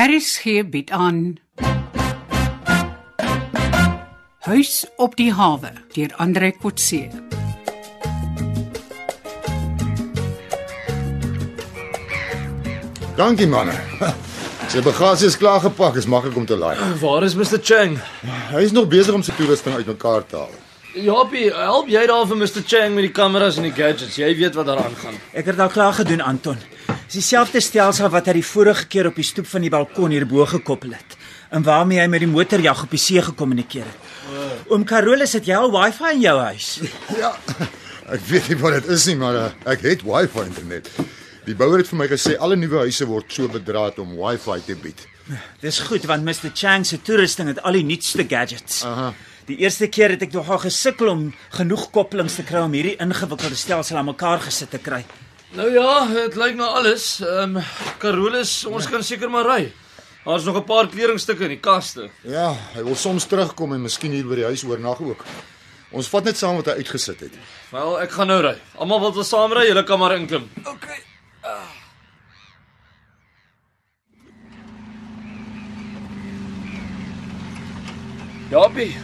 RSG bied aan Huis op die hawe deur Andre Kotse. Dankie manne. Sy bagasie is klaar gepak, is maklik om te laai. Waar is Mr Chang? Hy is nog besig om sy toerusting uitmekaar te haal. Japie, help jy daar vir Mr Chang met die kameras en die gadgets. Jy weet wat daar aangaan. Ek het al klaar gedoen, Anton. Dis dieselfde stelsel wat hy die vorige keer op die stoep van die balkon hierbo gekoppel het en waarmee hy met die motorjag op die see gekommunikeer het. Oom Carolus, het jy al Wi-Fi in jou huis? Ja. Ek weet nie wat dit is nie, maar uh, ek het Wi-Fi internet. Die bouer het vir my gesê alle nuwe huise word so bedraad om Wi-Fi te bied. Dis goed want Mr Chang se toerusting het al die nuutste gadgets. Aha. Die eerste keer het ek nogal gesukkel om genoeg koppelings te kry om hierdie ingewikkelde stelsel aan mekaar gesit te kry. Nou ja, dit lyk na alles. Ehm um, Carolus, ons kan seker maar ry. Daar's nog 'n paar kledingstukke in die kaste. Ja, hy wil soms terugkom en miskien hier by die huis oornag ook. Ons vat net saam wat hy uitgesit het. Wel, ek gaan nou ry. Almal wil saam ry, julle kan maar inklim. Okay. Japie,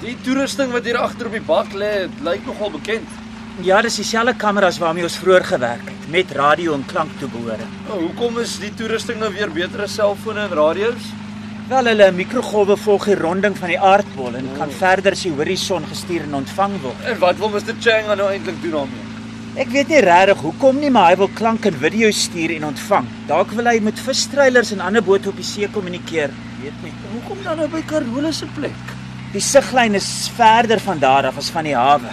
die toerusting wat hier agter op die bak lê, lyk nogal bekend. Ja, dis dieselfde kameras waarmee ons vroeër gewerk het met radio en klanktoebehore. Nou, hoekom is die toerusting nou weer beter as selfone en radio's? Wel hulle mikrogolwe volg die ronding van die aardbol en kan verder as die horison gestuur en ontvang word. En wat wil Mr Chang nou eintlik doen daarmee? Ek weet nie regtig hoekom nie, maar hy wil klank en video stuur en ontvang. Dalk wil hy met vistreilers en ander bote op die see kommunikeer, weet nie. Hoekom dan nou by Carolus se plek? Die siglyn is verder van daar af as van die hawe.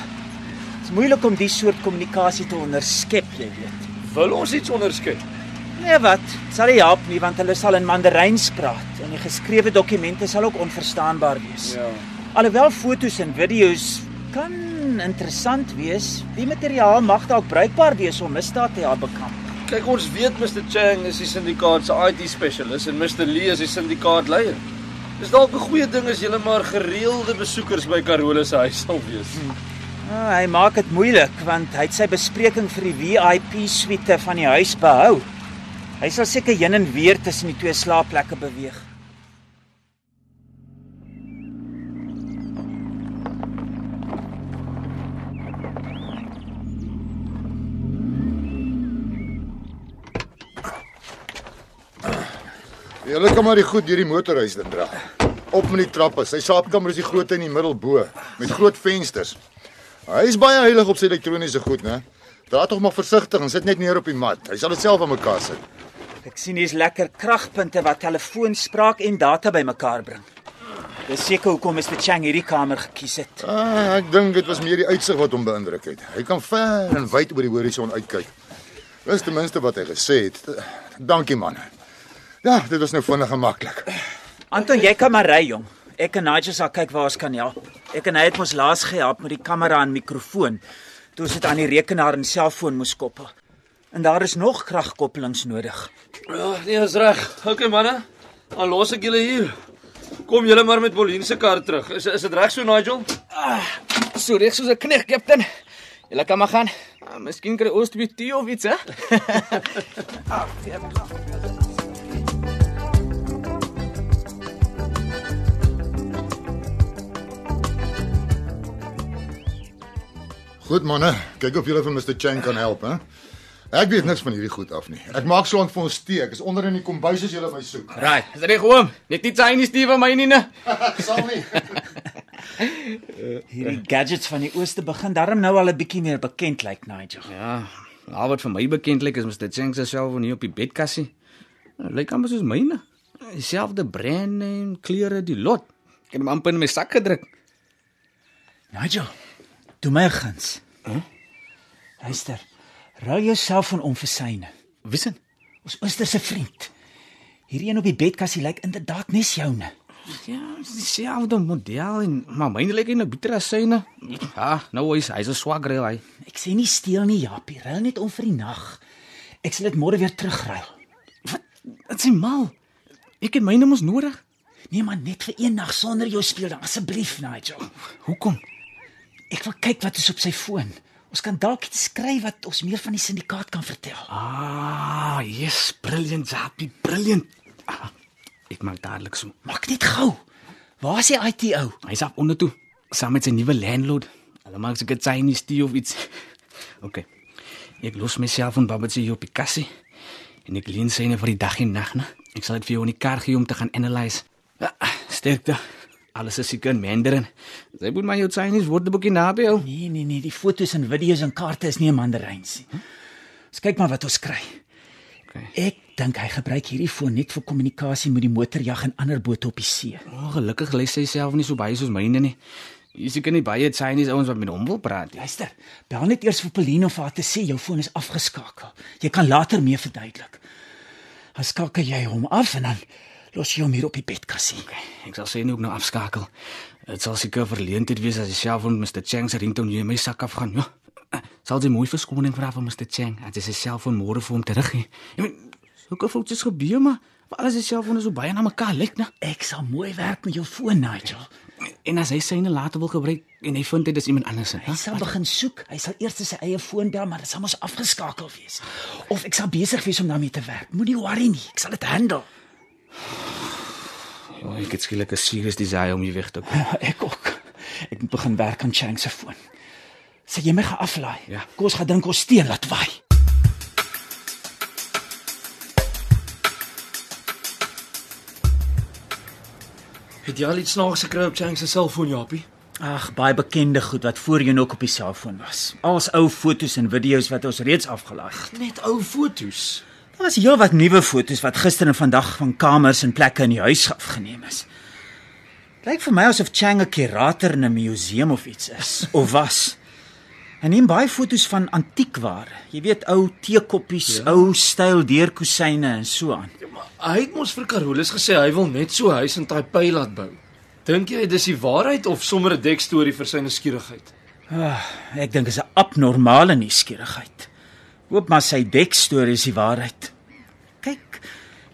Dit is moeilik om die soort kommunikasie te onderskep, jy weet. Wil ons iets onderskep? Nee, wat? Dit sal nie help nie want hulle sal in Mandaryns praat en die geskrewe dokumente sal ook onverstaanbaar wees. Ja. Alhoewel fotos en video's kan interessant wees, die materiaal mag dalk bruikbaar wees om misdaad te help bekamp. Kyk, ons weet Mr Chang is die syndikaat se IT spesialis en Mr Lee is die syndikaat leier. Dis dalk 'n goeie ding as julle maar gereelde besoekers by Carolus se huis sal wees. Ah, hy maak dit moeilik want hy het sy bespreking vir die VIP suite van die huis behou. Hy sal seker heen en weer tussen die twee slaapplekke beweeg. Julle kan maar die goed deur die motorhuis dan dra. Op met die trappe. Sy slaapkamer is die groot in die middel bo met groot vensters. Hy is baie heilig op sy elektroniese goed, né? Dra tog maar versigtig en sit net neer op die mat. Hy sal dit self aan mekaar sit. Ek sien hier's lekker kragpunte wat telefoonspraak en data bymekaar bring. Dis seker hoekom Mr Chang hierdie kamer gekies het. Ah, ek dink dit was meer die uitsig wat hom beïndruk het. Hy kan ver en wyd oor die horison uitkyk. Dis ten minste wat hy gesê het. Dankie man. Ja, dit was nou vinnig en maklik. Anton, jy kan maar ry, jong. Ek en Nigel sal kyk waar ons kan help. Ek en hy het ons laas gehelp met die kamera en mikrofoon. Toe ons dit aan die rekenaar en selfoon moes koppel. En daar is nog kragkoppelings nodig. Ja, nee, is reg. Okay manne. Dan los ek julle hier. Kom julle maar met Pauline se kar terug. Is is dit reg so Nigel? So reg soos 'n knegt, kaptein. Julle kan maar gaan. Ah, miskien kry ons twee tee of iets, hè? Goed manne, kyk of julle vir Mr Chang kan help, hè? Ek weet niks van hierdie goed af nie. Ek maak so lank vir ons tee. Ek is onder in die kombuis as julle my soek. Right, is reg oom. Net nie Chinese tee vir my nie, né? Sal nie. Hierdie gadgets van die ooste begin darm nou al 'n bietjie meer bekend lyk, Nigel. Ja, al wat vir my bekend lyk is Mr Cheng se selfoon hier op die bedkassie. Nou, lyk amper soos myne. Dieselfde brand name, kleure, die lot. Ek het hom amper in my sak gedruk. Nigel, doen my 'n guns. Hæ? Huh? Luister. Ruil jou selfoon om vir syne. Wissen? Ons oosterse vriend. Hierdie een op die bedkassie lyk inderdaad nes joune. Ja, dieselfde model en maar myne lyk nie beter as syne. Ja, nou is hy's 'n swak reël hy. Ek sê nie steel nie, Japie. Ruil net om vir die nag. Ek sal dit môre weer terugruil. Wat? Dit is mal. Ek het myne mos nodig. Nee man, net vir een nag sonder jou speel dan asseblief, Nigel. Hoekom? Ek wil kyk wat is op sy foon. Ons kan dalk iets skryf wat ons meer van die syndikaat kan vertel. Ah, yes, brilliant, Zappie, brilliant. Ah, Ek maak dadelik so. Maak net gou. Waar is die IT ou? Hy's af onder toe saam met sy nuwe landlord. Hulle maak seker Chinese tea of iets. OK. Ek los myself en Babatjie hier op die kassie. En ek leen syne vir die dag en nag, né? Ek sal dit vir jou in die kar gee om te gaan analyse. Ja, sterkte. Alles is seker in Mandarin. Sy moet maar jou Chinese woordeboekie naby hou. Nee, nee, nee, die fotos en video's en kaarte is nie in Mandaryns nie. Ons kyk maar wat ons kry. Okay. Ek dink hy gebruik hierdie foon net vir kommunikasie met die motorjag en ander bote op die see. Oh, gelukkig lê sy self nie so baie soos myne nie. Jy seker nie baie Chinese ouens wat met hom wil praat nie. Luister, bel net eers vir Pauline of haar te sê jou foon is afgeskakel. Jy kan later meer verduidelik. Dan skakel jy hom af en dan los jy hom hier op die bedkassie. Ek sal nie ook nou afskakel. Dit sal seker verleentheid wees as jy self van Mr Chang se ringtone in my sak afgaan, ja. Sal jy mooi verskoning vra van Mr Chang as hy sy selfoon môre vir hom teruggee. Ek meen, sulke foutjies gebeur maar. Maar alles is selfoon so baie na mekaar lyk, né? Ek sal mooi werk met jou foon, Nigel. En as hy syne later wil gebruik en hy vind dit is iemand anders se, Hy sal begin soek. Hy sal eers sy eie foon bel, maar dit sal mos afgeskakel wees. Of ek sal besig wees om daarmee te werk. Moenie worry nie. Ek sal dit handle. Ja, ek het skielik 'n serious desire om hier weg te kom. Ja, ek ook. Ek moet begin werk aan Chang se foon. Sê jy my gaan aflaai. Ja. Kom ons gaan drink ons tee laat waai. Het jy al iets snaaks gekry op Chang se selfoon, Japie? Ag, baie bekende goed wat voorheen ook op die selfoon was. Als ou fotos en video's wat ons reeds afgelaai het. Net ou fotos. Daar was heelwat nuwe fotos wat gister en vandag van kamers en plekke in die huis afgeneem is. Lyk vir my asof Chang 'n kurator in 'n museum of iets is of was. Hy neem baie fotos van antiekware. Jy weet ou teekoppies, ja. ou styl deurkusyne en so aan. Ja, maar hy het mos vir Carolus gesê hy wil net so 'n huis in Taipei laat bou. Dink jy dis die waarheid of sommer 'n dekstorie vir sy nuuskierigheid? Ah, ek dink dit is 'n abnormale nuuskierigheid. Hoop maar sy dekstorie is die waarheid. Kyk,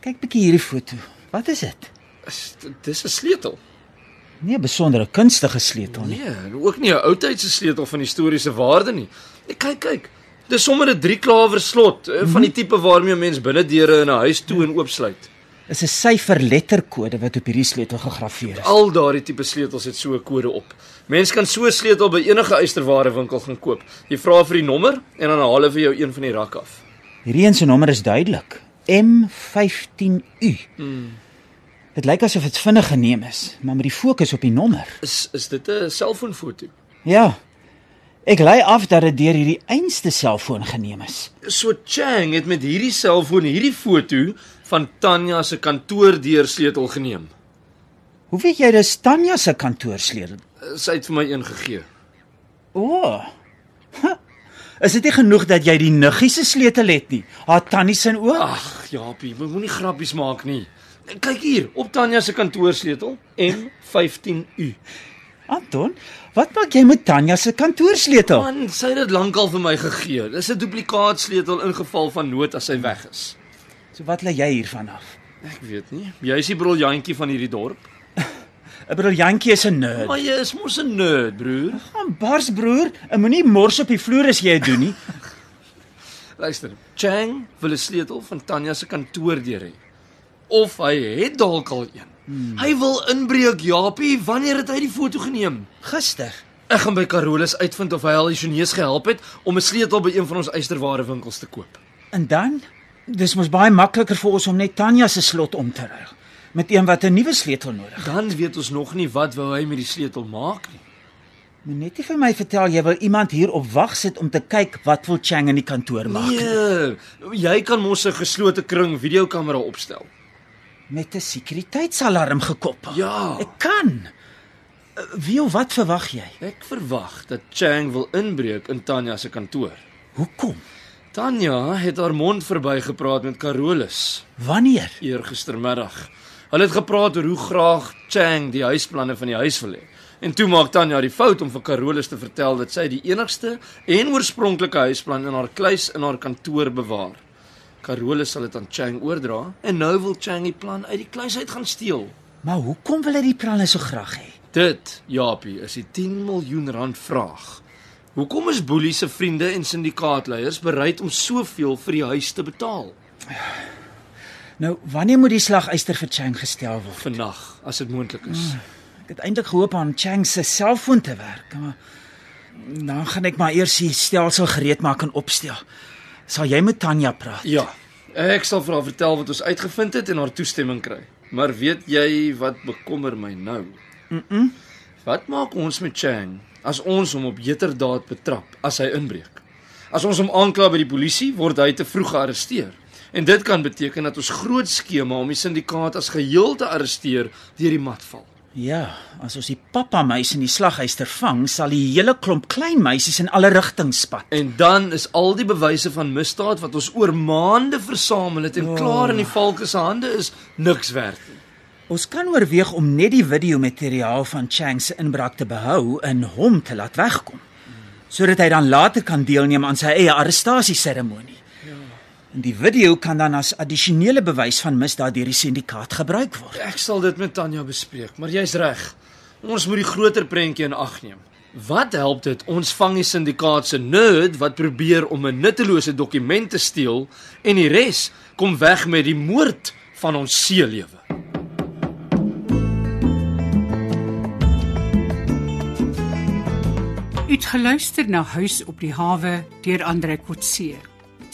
kyk bietjie hierdie foto. Wat is dit? Is- Dis 'n sleutel. Nie 'n besondere kunstige sleutel nie. Nee, ook nie 'n oudtydse sleutel van historiese waarde nie. Ek kyk kyk. Dis sommer 'n drieklawer slot mm -hmm. van die tipe waarmee 'n mens binne deure in 'n huis toe en oopsluit. Is 'n syferletterkode wat op hierdie sleutel gegraveer is. Al daardie tipe sleutels het so 'n kode op. Mens kan so 'n sleutel by enige ysterwarewinkel gaan koop. Jy vra vir die nommer en dan haal hulle vir jou een van die rak af. Hierdie een se nommer is duidelik. M15U. Hmm. Dit lyk asof dit vinnig geneem is, maar met die fokus op die nommer. Is is dit 'n selfoonfoto? Ja. Ek lei af dat dit deur hierdie einste selfoon geneem is. So Chang het met hierdie selfoon hierdie foto van Tanya se kantoordeur-sleutel geneem. Hoe weet jy dis Tanya se kantoorsleutel? Sy het vir my een gegee. O. Oh. Is dit nie genoeg dat jy die niggie se sleutel het nie? Haar tannie se ook? Ag, Japie, moenie grappies maak nie. Kyk hier, op Tanya se kantoorsleutel M15U. Anton, wat maak jy met Tanya se kantoorsleutel? Man, sy het dit lankal vir my gegee. Dis 'n duplikaatsleutel in geval van nood as sy weg is. So wat lê jy hiervan af? Ek weet nie. Jy is die briljantjie van hierdie dorp. 'n Briljantjie is 'n nerd. Maar jy is mos 'n nerd, broer. Gaan bars broer, en moenie mors op die vloer as jy dit doen nie. Luister, Chang wil 'n sleutel van Tanya se kantoor deur hê. Of hy het dalk al een. Hmm. Hy wil inbreek, Japie. Wanneer het hy die foto geneem? Gister. Ek gaan by Carolus uitvind of hy al die Chinese gehelp het om 'n sleutel by een van ons ysterwarewinkels te koop. En dan? Dis mos baie makliker vir ons om net Tanya se slot om te ruil met een wat 'n nuwe sleutel nodig het. Dan weet ons nog nie wat wou hy met die sleutel maak nie. Moet net nie vir my vertel jy wil iemand hier op wag sit om te kyk wat wil Chang in die kantoor maak nie. Nee, jy kan mos 'n geslote kring videokamera opstel. Met 'n sekuriteitsalarm gekoppel. Ja. Ek kan. Wie of wat verwag jy? Ek verwag dat Chang wil inbreek in Tanya se kantoor. Hoekom? Tanya het haar mond verbygepraat met Carolus Wanneer? eergistermiddag. Hulle het gepraat oor hoe graag Chang die huisplanne van die huis wil hê. En toe maak Tanya die fout om vir Carolus te vertel dat sy die enigste en oorspronklike huisplan in haar kluis in haar kantoor bewaar. Carolus sal dit aan Chang oordra en nou wil Chang die plan uit die kluis uit gaan steel. Maar hoekom wil hy die planne so graag hê? Dit, Japie, is die 10 miljoen rand vraag. Hoekom is Boelie se vriende en syndikaatleiers bereid om soveel vir die huis te betaal? Nou, wanneer moet die slagyster vir Chang gestel word? Vannag, as dit moontlik is. Ek het eintlik gehoop aan Chang se selfoon te werk, maar dan gaan ek maar eers die stelsel gereed maak en opstel. Sal jy met Tanya praat? Ja. Ek sal vir haar vertel wat ons uitgevind het en haar toestemming kry. Maar weet jy wat bekommer my nou? Mm. -mm. Wat maak ons met Chang as ons hom op heterdaad betrap as hy inbreek? As ons hom aankla by die polisie, word hy te vroeg gearresteer. En dit kan beteken dat ons groot skema om die syndikaat as geheel te arresteer deur die mat val. Ja, as ons die pappa meis en die slaghuister vang, sal die hele klomp klein meisies in alle rigtings spat. En dan is al die bewyse van misdaad wat ons oor maande versamel het en oh. klaar in die valke se hande is, niks werd nie. Ons kan oorweeg om net die videomateriaal van Chang se inbraak te behou en hom te laat wegkom sodat hy dan later kan deelneem aan sy eie arrestasieseremonie. Ja. En die video kan dan as addisionele bewys van misdaad deur die syndikaat gebruik word. Ek sal dit met Tanya bespreek, maar jy's reg. Ons moet die groter prentjie in ag neem. Wat help dit ons vang die syndikaat se nerd wat probeer om 'n nuttelose dokument te steel en die res kom weg met die moord van ons seelewe. het geluister na Huis op die hawe deur Andre Kotse.